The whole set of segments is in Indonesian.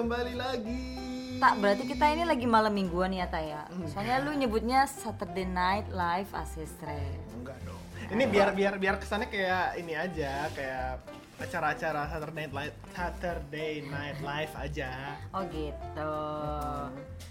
kembali lagi. Tak berarti kita ini lagi malam mingguan ya Tak ya. Hmm. Soalnya lu nyebutnya Saturday Night Live Asestre. Enggak dong. Ini biar biar biar kesannya kayak ini aja, kayak acara-acara Saturday Night Live, Saturday Night Live aja. Oh gitu.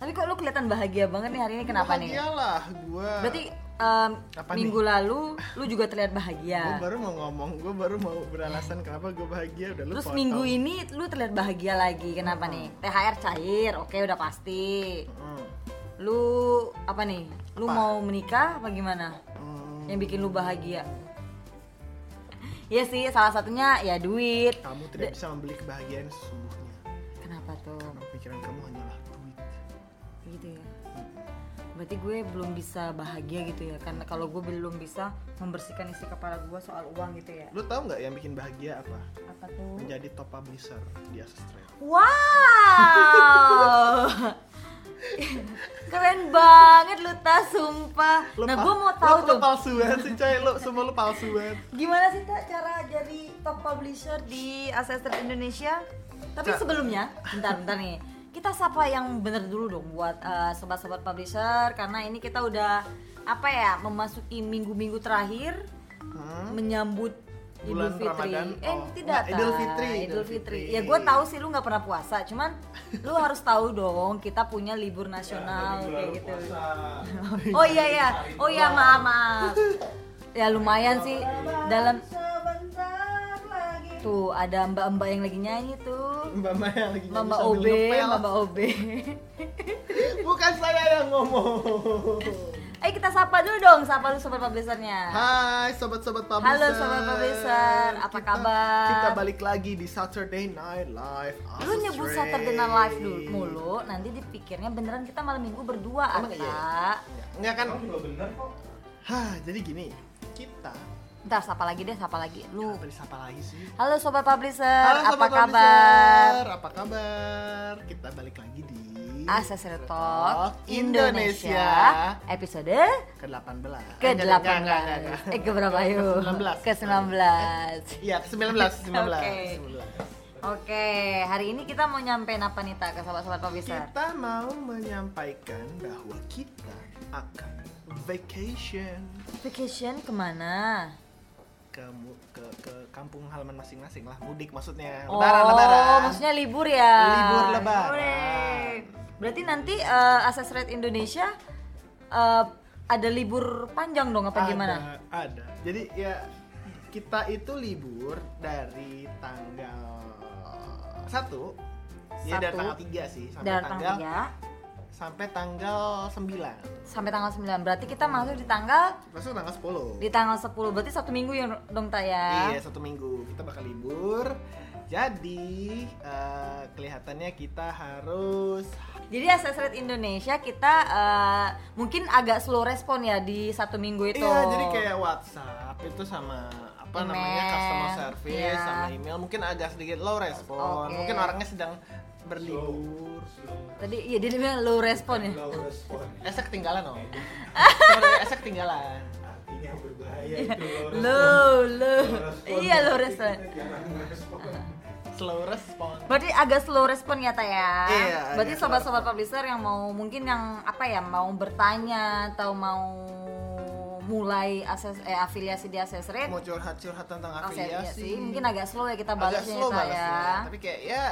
Tapi kok lu kelihatan bahagia banget nih hari ini kenapa nih? Bahagialah gua. Berarti Apa minggu lalu lu juga terlihat Gue bahagia. baru mau ngomong, gue baru mau beralasan kenapa gue bahagia udah lu Terus potong. minggu ini lu terlihat bahagia lagi. Kenapa nih? THR cair, oke udah pasti. Hmm. Lu apa nih? Lu Apa? mau menikah apa gimana? Yang bikin lu bahagia? Iya sih, salah satunya ya duit. Kamu tidak bisa membeli kebahagiaan sesungguhnya. Kenapa tuh? Karena pikiran kamu hanyalah duit. gitu ya berarti gue belum bisa bahagia gitu ya karena kalau gue belum bisa membersihkan isi kepala gue soal uang gitu ya Lu tahu nggak yang bikin bahagia apa? apa tuh Menjadi top publisher di Asus Trade. wow keren banget lu tas sumpah. Lu nah gue mau tahu lu, tuh. Lu palsu banget sih coy, lu semua lu palsu banget. gimana sih tak cara jadi top publisher di Ancestor Indonesia? Tapi Ca- sebelumnya bentar bentar nih. Kita sapa yang bener dulu dong buat eh, sobat-sobat publisher karena ini kita udah apa ya memasuki minggu-minggu terakhir Hmm? menyambut Bulan Idul Fitri. Ramadan. Eh Oh, tidak Idul. Fitri, Idul Fitri. Fitri. Ya gue tahu sih lu nggak pernah puasa, cuman lu harus tahu dong kita punya libur nasional kayak gitu. Oh iya ya, oh iya maaf maaf. Ya lumayan sih dalam tuh ada mbak-mbak yang lagi nyanyi tuh. Mbak Maya lagi nyanyi Mbak OB. Mbak OB. Bukan saya yang ngomong. Ayo kita sapa dulu dong, sapa dulu sobat publishernya. Hai sobat-sobat publisher. Halo, sobat publisher. Apa kabar? Kita balik lagi di Saturday Night Live. Lu Asus nyebut. Saturday Night Live dulu mulu, nanti dipikirnya beneran kita malam minggu berdua, Emang iya? Ata. Enggak kan? Hah, jadi gini. Kita Ntar sapa lagi deh, sapa lagi. Lu. apa disapa lagi sih? Halo sobat publisher, Halo apa sobat kabar? publisher, Apa kabar? Kita balik lagi di Accessory Talk Indonesia. Indonesia episode ke-18. ke Eh, enggak, 18 enggak, enggak, enggak. Ke berapa yuk? Ke-19. Ke 19 Iya, ke-19, 19. Oke. 19. Oke, hari ini kita mau nyampein apa nih Tak ke sobat-sobat publisher? Kita mau menyampaikan bahwa kita akan vacation Vacation ke mana? ke ke ke kampung halaman masing-masing lah, mudik maksudnya. Oh, Lebaran, lebaran. maksudnya libur ya? Libur lebaran. Berarti nanti uh, Access Rate Indonesia eh, ada libur panjang dong apa ada, gimana? Ada. Jadi ya kita itu libur dari tanggal 1 Ya dari tanggal 3 sih sampai Dari tanggal tanggal 3 sampai tanggal 9. sampai tanggal 9. Berarti kita masuk di tanggal Masuk tanggal 10. di tanggal 10. Berarti satu minggu ya dong Tak ya? Iya, satu minggu kita bakal libur. Jadi eh, kelihatannya kita harus Jadi Access Rate Indonesia kita eh, mungkin agak slow respon ya di satu minggu itu. Iya, jadi kayak WhatsApp itu sama apa Email, namanya customer service iya. sama email mungkin agak sedikit low respon. Oke. Mungkin orangnya sedang berlibur. Tadi iya dia bilang low respon ya. Esek ketinggalan om. Esek ketinggalan. artinya berbahaya itu Low, low. Iya low respon. Slow respon. Berarti agak slow respon ya Ta ya. Iya, Berarti sobat-sobat publisher yang mau mungkin yang apa ya mau bertanya atau mau mulai akses eh, afiliasi di Access Rate Mau curhat-curhat tentang afiliasi afiliasi. mungkin agak slow ya kita agak balasnya slow ya, balasnya. ya. Tapi kayak ya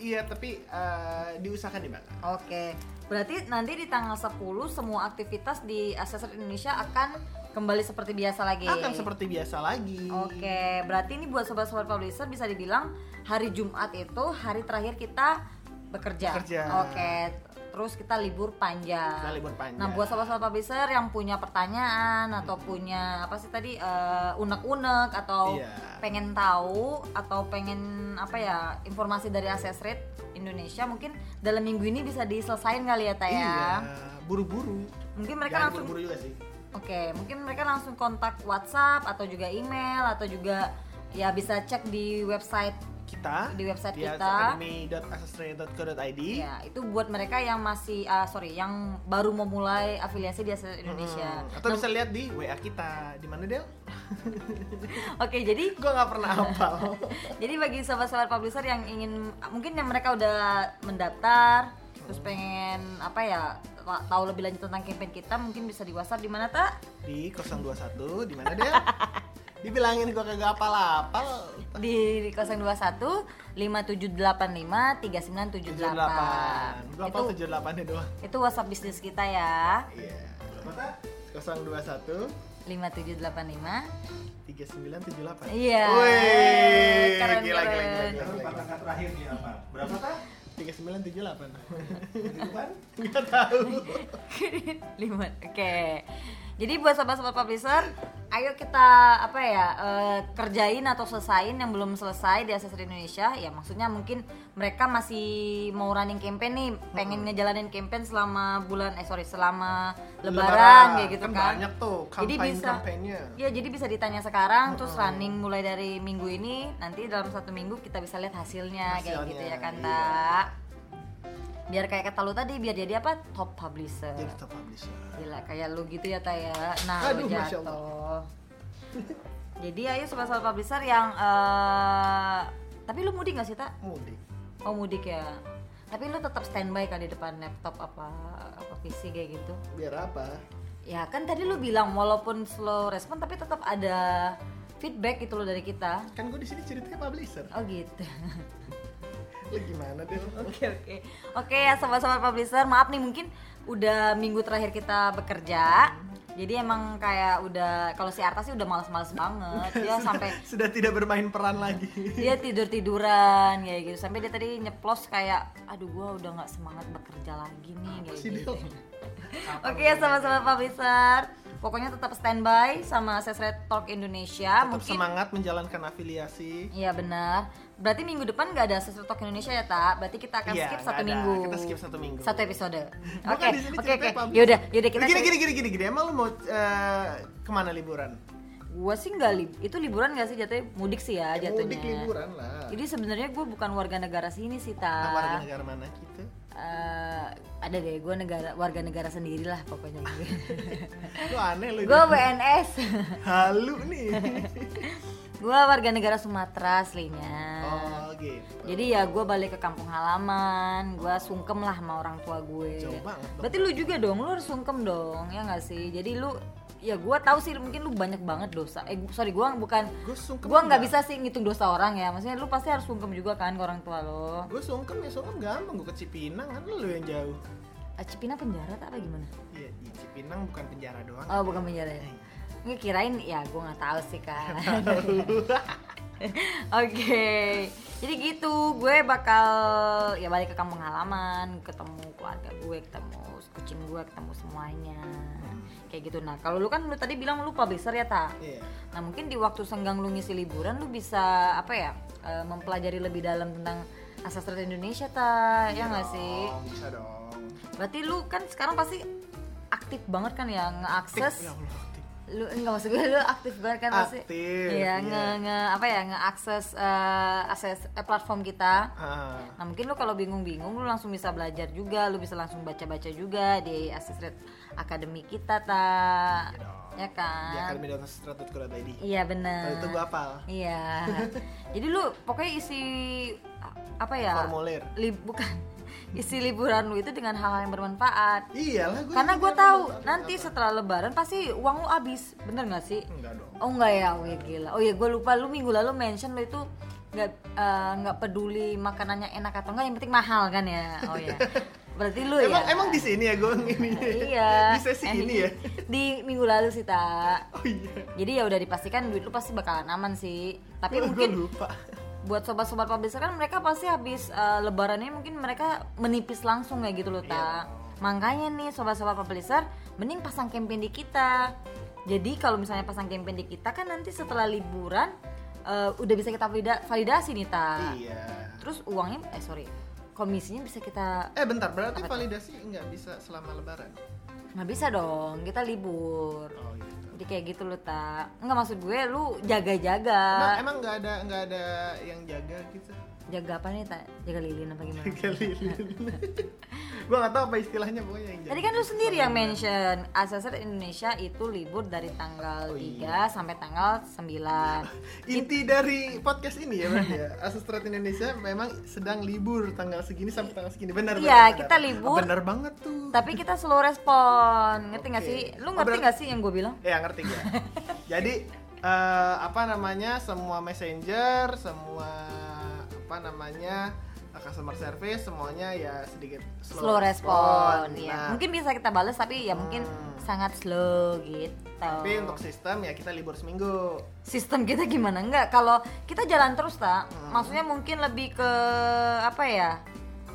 iya tapi eh, diusahakan dibalas. Oke, berarti nanti di tanggal 10 semua aktivitas di Accessor Indonesia akan kembali seperti biasa lagi. Akan seperti biasa lagi. Oke, berarti ini buat sobat-sobat publisher bisa dibilang hari Jumat itu hari terakhir kita bekerja. Bekerja. Oke, terus kita libur panjang. Kita libur panjang. Nah, buat sobat-sobat publisher yang punya pertanyaan atau punya apa sih tadi eh, unek-unek atau Iya. pengen tahu atau pengen apa ya informasi dari Access Rate Indonesia mungkin dalam minggu ini bisa diselesain kali ya Taya. Iya, buru-buru. Mungkin mereka Jangan langsung buru-buru juga sih. Oke, mungkin mereka langsung kontak WhatsApp atau juga email atau juga ya bisa cek di website kita Di website di kita. academy.accesstrade.co.id. Ya, itu buat mereka yang masih ah, sorry, yang baru memulai afiliasi di Access Indonesia. Hmm, Atau bisa lihat di WA kita. Di mana Del? Oke, jadi Gua nggak pernah hafal. Jadi bagi sobat-sobat publisher yang ingin mungkin yang mereka udah mendaftar terus pengen apa ya ta- tahu lebih lanjut tentang campaign kita mungkin bisa di WhatsApp di mana tak? di 021 di mana Del? Dibilangin gua kagak hafal-hafal. Di 021 5785 3978. 78. Gua Itu hafal 78 nya doang. itu WhatsApp bisnis kita ya. Iya. Berapa? 021 5785 3978. Iya. Wih, Keren, gila, gila, keren. gila, gila. empat angka terakhir nih apa? Berapa tak? 3978. Kehidupan? Enggak tahu. lima oke jadi buat sobat-sobat publisher ayo kita apa ya eh, kerjain atau selesain yang belum selesai di Accessory Indonesia. Ya maksudnya mungkin mereka masih mau running campaign nih pengen ngejalanin campaign selama bulan eh sorry selama lebaran, kayak gitu kan, banyak tuh jadi bisa ya jadi bisa ditanya sekarang terus running mulai dari minggu ini. Nanti dalam satu minggu kita bisa lihat hasilnya, kayak Hasilnya, gitu ya kan iya. tak biar kayak kata lu tadi biar jadi apa top publisher jadi top publisher Gila kayak lu gitu ya Taya. Nah, Aduh, lu jatuh. Jadi ayo sobat-sobat publisher yang eh tapi lu mudik gak sih, Tak? mudik Oh, mudik ya. Tapi lu tetap standby kan di depan laptop apa apa PC kayak gitu. biar apa Ya kan tadi lu bilang walaupun slow respon tapi tetap ada feedback gitu loh dari kita. kan gue di sini ceritanya publisher Oh gitu. lu gimana Del? Oke oke. Oke ya sobat-sobat publisher maaf nih mungkin udah minggu terakhir kita bekerja. Jadi emang kayak udah kalau si Arta sih udah males-males banget. Dia sampai sudah tidak bermain peran lagi. Dia tidur tiduran kayak gitu. Sampai dia tadi nyeplos kayak aduh gua udah nggak semangat bekerja lagi nih kayak gitu. Oke ya sobat-sobat publisher pokoknya tetap standby sama Sesret Talk Indonesia tetap mungkin semangat menjalankan afiliasi Iya benar. Berarti minggu depan nggak ada Sesret Talk Indonesia ya, Tak? Berarti kita akan Iya, skip satu ada. minggu. Kita skip satu minggu. Satu episode. Oke, oke, oke. Yaudah, yaudah kita. gini, gini gini gini gini emang lu mau eh, ke mana liburan Gua sih nggak lib, itu liburan nggak sih jatuhnya mudik sih ya Ya, jatuhnya. mudik liburan lah Jadi sebenarnya gue bukan warga negara sini sih, Nah, warga negara mana gitu Eh, ada deh, gue negara warga negara sendiri lah pokoknya. lu aneh lu gue WNS. halu nih gue warga negara Sumatera aslinya. oh gitu Jadi ya gue balik ke kampung halaman, gue sungkem lah sama orang tua gue. Jauh banget. Berarti lu juga dong, lu harus sungkem dong, ya nggak sih? Jadi lu, ya gue tahu sih mungkin lu banyak banget dosa. Eh sorry, gue bukan, gue gue nggak bisa sih ngitung dosa orang ya. Maksudnya lu pasti harus sungkem juga kan ke orang tua lo. gue sungkem ya sungkem gampang gue ke Cipinang kan lu yang jauh Eh, Cipina penjara tak apa gimana? iya di Cipinang bukan penjara doang Oh bukan penjara ya? Nggak kirain ya gue nggak tahu sih kan. Oke, jadi gitu gue bakal ya balik ke kampung halaman, ketemu keluarga gue, ketemu kucing gue, ketemu semuanya, kayak gitu. Nah kalau lu kan lu tadi bilang lu publisher ya tak? iya Nah mungkin di waktu senggang lu ngisi liburan lu bisa apa ya eh, mempelajari lebih dalam tentang sastra Indonesia tak? Ya nggak sih? bisa dong Berarti lu kan sekarang pasti aktif banget kan ya ngeakses ya. Lu enggak maksud gue lu aktif banget kan pasti Aktif, iya iya. nge, nge apa ya ngeakses eh, akses eh, platform kita. Ah, nah mungkin lu kalau bingung-bingung lu langsung bisa belajar juga lu bisa langsung baca-baca juga di Assisted Academy kita ta. Ya di kan akademi.strat.co.id iya benar itu gue hafal. Iya. Jadi lu pokoknya isi apa ya? Formulir. Li- bukan isi liburan lu itu dengan hal-hal yang bermanfaat. Iyalah gue karena gue tahu nanti setelah lebaran pasti uang lu habis. Bener nggak sih? Enggak dong. Oh enggak ya? Oh ya gila. Oh ya gue lupa. Lu minggu lalu mention lu itu nggak eh, nggak peduli makanannya enak atau enggak yang penting mahal kan ya? Oh ya berarti lu emang ya? emang di sini ya gue ini iya. Di sesi Eh, ini ya? di minggu lalu sih tak oh iya. Jadi ya udah dipastikan duit lu pasti bakalan aman sih. Tapi gue mungkin lupa buat sobat-sobat publisher kan mereka pasti habis eh, lebarannya mungkin mereka menipis langsung kayak gitu loh Iya. tak makanya nih sobat-sobat publisher mending pasang campaign di kita. Jadi kalau misalnya pasang campaign di kita kan nanti setelah liburan eh, udah bisa kita valida- validasi nih tak iya. Terus uangnya eh sorry komisinya bisa kita eh bentar berarti validasi nggak bisa selama lebaran? Nggak bisa dong kita libur. Oh gitu Jadi kayak gitu lu tak. Enggak maksud gue lu jaga-jaga. Emang emang nggak ada nggak ada yang jaga gitu. Jaga apa nih tak? Jaga lilin apa gimana? Kali Gua nggak tahu apa istilahnya pokoknya yang jaga. Tadi kan lu sendiri yang mention ASSR Indonesia itu libur dari tanggal Oh, 3 iya. sampai tanggal 9. Inti dari podcast ini ya berarti ya. Asustrat Indonesia memang sedang libur tanggal segini sampai tanggal segini. Benar Iya, benar, benar. kita libur. Oh, benar banget tuh. Tapi kita slow respon. Ngerti nggak Oke. sih? Lu Oh, ngerti berarti- nggak sih yang gue bilang? Ya ngerti gue. Jadi eh, apa namanya semua messenger, semua apa namanya customer service semuanya ya sedikit Slow, respon. ya. Nah, Mungkin bisa kita balas tapi ya mungkin Hmm. sangat slow gitu. tapi untuk sistem ya kita libur seminggu. sistem kita gimana enggak kalau kita jalan terus tak Hmm. maksudnya mungkin lebih ke apa ya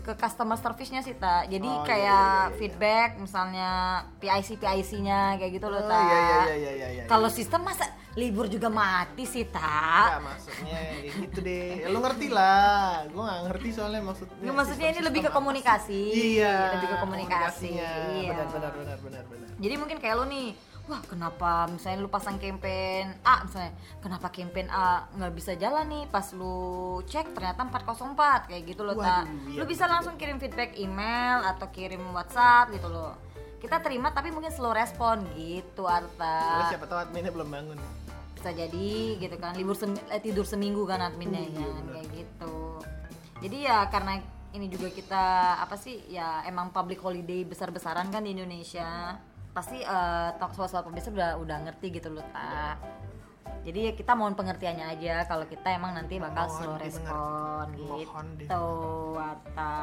ke customer service-nya sih tak jadi Oh, iya, kayak iya, iya, iya. feedback misalnya PIC PIC-nya kayak gitu loh Oh, tak iya, iya, iya, iya, iya, iya. kalau sistem masa libur juga mati sih tak maksudnya ya gitu deh. Ya, lu ngerti lah. Gua nggak ngerti soalnya maksudnya. Nggak, maksudnya ini lebih ke komunikasi. Iya. Lebih ke komunikasi. Iya. Benar benar benar benar benar. jadi mungkin kayak lo nih wah kenapa misalnya lu pasang campaign A misalnya kenapa campaign A nggak bisa jalan nih pas lu cek ternyata 404 kayak gitu loh tak iya, lu bisa betul. langsung kirim feedback email atau kirim WhatsApp gitu loh kita terima tapi mungkin slow respon gitu Soalnya Arta siapa tahu adminnya belum bangun. bisa jadi gitu kan libur sem- eh, tidur seminggu kan adminnya kan bener. kayak gitu. Jadi ya karena ini juga kita apa sih ya emang public holiday besar-besaran kan di Indonesia. Pasti uh, talk soal publisher udah udah ngerti gitu loh tak jadi ya kita mohon pengertiannya aja kalau kita emang nanti bakal Mohon slow respon Mohon gitu Wata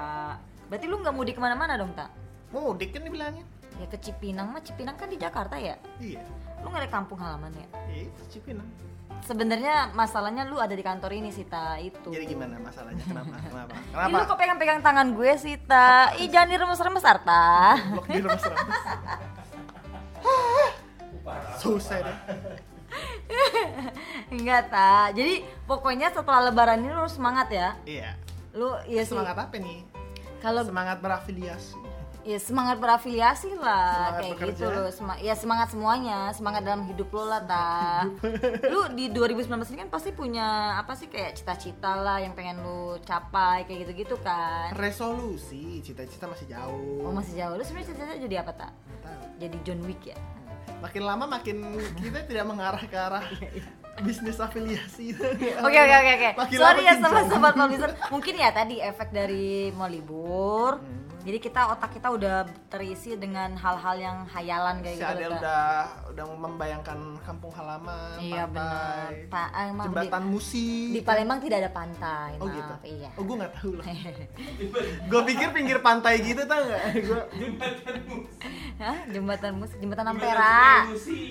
berarti lu nggak mudik ke mana-mana dong tak Mudik kan dibilangin. Ya ke Cipinang mah Cipinang kan di Jakarta ya Iya. lu nggak ada kampung halaman ya Iya, Cipinang. sebenarnya masalahnya lu ada di kantor ini sih ta itu Jadi gimana masalahnya? Kenapa? Kenapa? Ih, Kenapa? lu kok pegang-pegang tangan gue sih ta ih jangan diremes-remes Arta Blok di serem. Susah deh. enggak ta jadi pokoknya setelah lebaran ini lu harus semangat ya Iya. lu iya sih Semangat apa nih? kalau Semangat berafiliasi. Ya semangat berafiliasi lah Semangat kayak bekerja. gitu loh Sema- ya semangat semuanya semangat dalam hidup lo lah ta lu di 2019 ini kan pasti punya apa sih kayak cita-cita lah yang pengen lu capai kayak gitu-gitu kan Resolusi, cita-cita masih jauh. oh masih jauh lu sebenarnya cita-cita jadi apa tak jadi John Wick ya Makin lama makin kita tidak mengarah ke arah bisnis afiliasi. Oke oke oke oke. Sorry ya sama sobat publisher. Mungkin ya tadi efek dari mau libur. Hmm. Jadi kita otak kita udah terisi dengan hal-hal yang hayalan kayak Si gitu. Adel loh, Kak. udah udah membayangkan kampung halaman, Iya benar. pantai, Pa- eh, emang jembatan di, musi. di Palembang tidak ada pantai. Oh maaf, gitu. Iya. Oh gue nggak tahu lah. gue pikir pinggir pantai gitu tau nggak? Gue Hah? Jembatan Mus, Jembatan Ampera.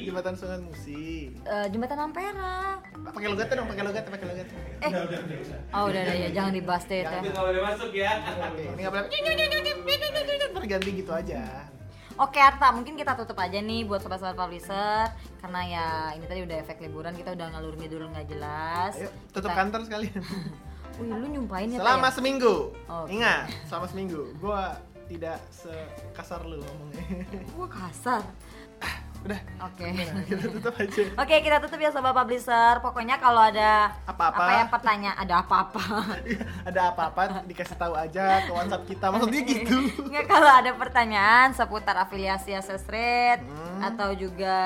jembatan Sungai Musi. Eh, jembatan Ampera. Pakai logatnya dong, pakai logatnya, pakai logatnya. Eh. Oh udah udah ya, jangan dibahas deh. Jangan. Nggak boleh masuk ya. Ini nggak boleh. Terganti gitu aja. Oke Arta, mungkin kita tutup aja nih buat sobat-sobat publisher Karena ya ini tadi udah efek liburan, kita udah ngalur ngidul nggak jelas Ayo, tutup Kita- kantor sekalian. Wih lu nyumpahin ya Selama ya? seminggu. Oke. Ingat, selama seminggu. Gue tidak sekasar lu ngomongnya. Wah kasar Udah, Oke gimana? kita tutup aja. Oke kita tutup ya sobat publisher Pokoknya kalau ada Apa-apa. apa yang pertanyaan Ada apa-apa Iya, ada apa-apa dikasih tahu aja ke WhatsApp kita. Maksudnya gitu. Nggak kalau ada pertanyaan seputar afiliasi Rate Hmm. Atau juga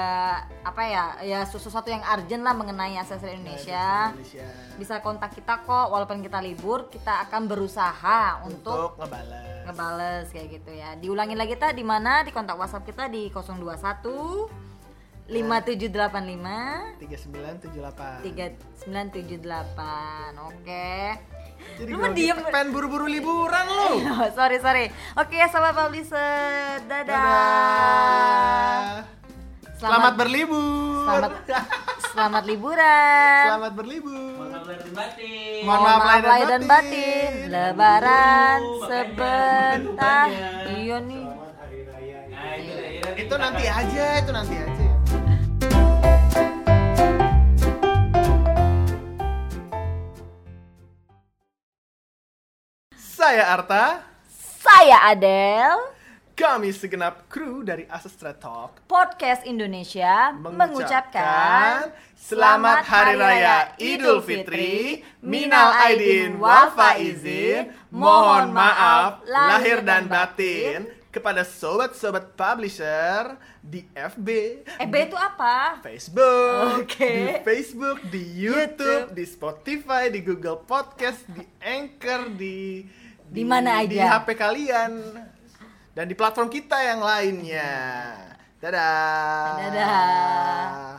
apa ya Ya sesuatu yang urgent lah mengenai Access Rate Indonesia Indonesia. Bisa kontak kita kok Walaupun kita libur Kita akan berusaha untuk Untuk ngebales. ngebales kayak gitu ya. Diulangin lagi kita di mana? Di kontak WhatsApp kita di 021 5785 3978. 3978. Oke. Jadi Lu gua mah diem. pengen buru-buru liburan lu. sorry sorry. Oke, sobat publisher. Dadah. Dadah. Selamat, berlibur. Selamat selamat liburan. Selamat berlibur. Mohon maaf lahir dan batin. Mohon maaf lahir dan batin. batin. Lebaran Makanya, sebentar. Iya nih. Nah, itu nanti aja, itu nanti aja. Saya Arta. Saya Adele. Kami segenap kru dari Asestra Talk Podcast Indonesia mengucapkan Selamat Hari Raya Idul Fitri Minal Aidin wal Faizin Mohon maaf lahir dan batin Kepada sobat-sobat publisher Di FB FB itu apa? Facebook, Oke. di Facebook, di YouTube, di Spotify, di Google Podcast, di Anchor, di Di mana di aja. HP kalian dan di platform kita yang lainnya. Dadah. Dadah.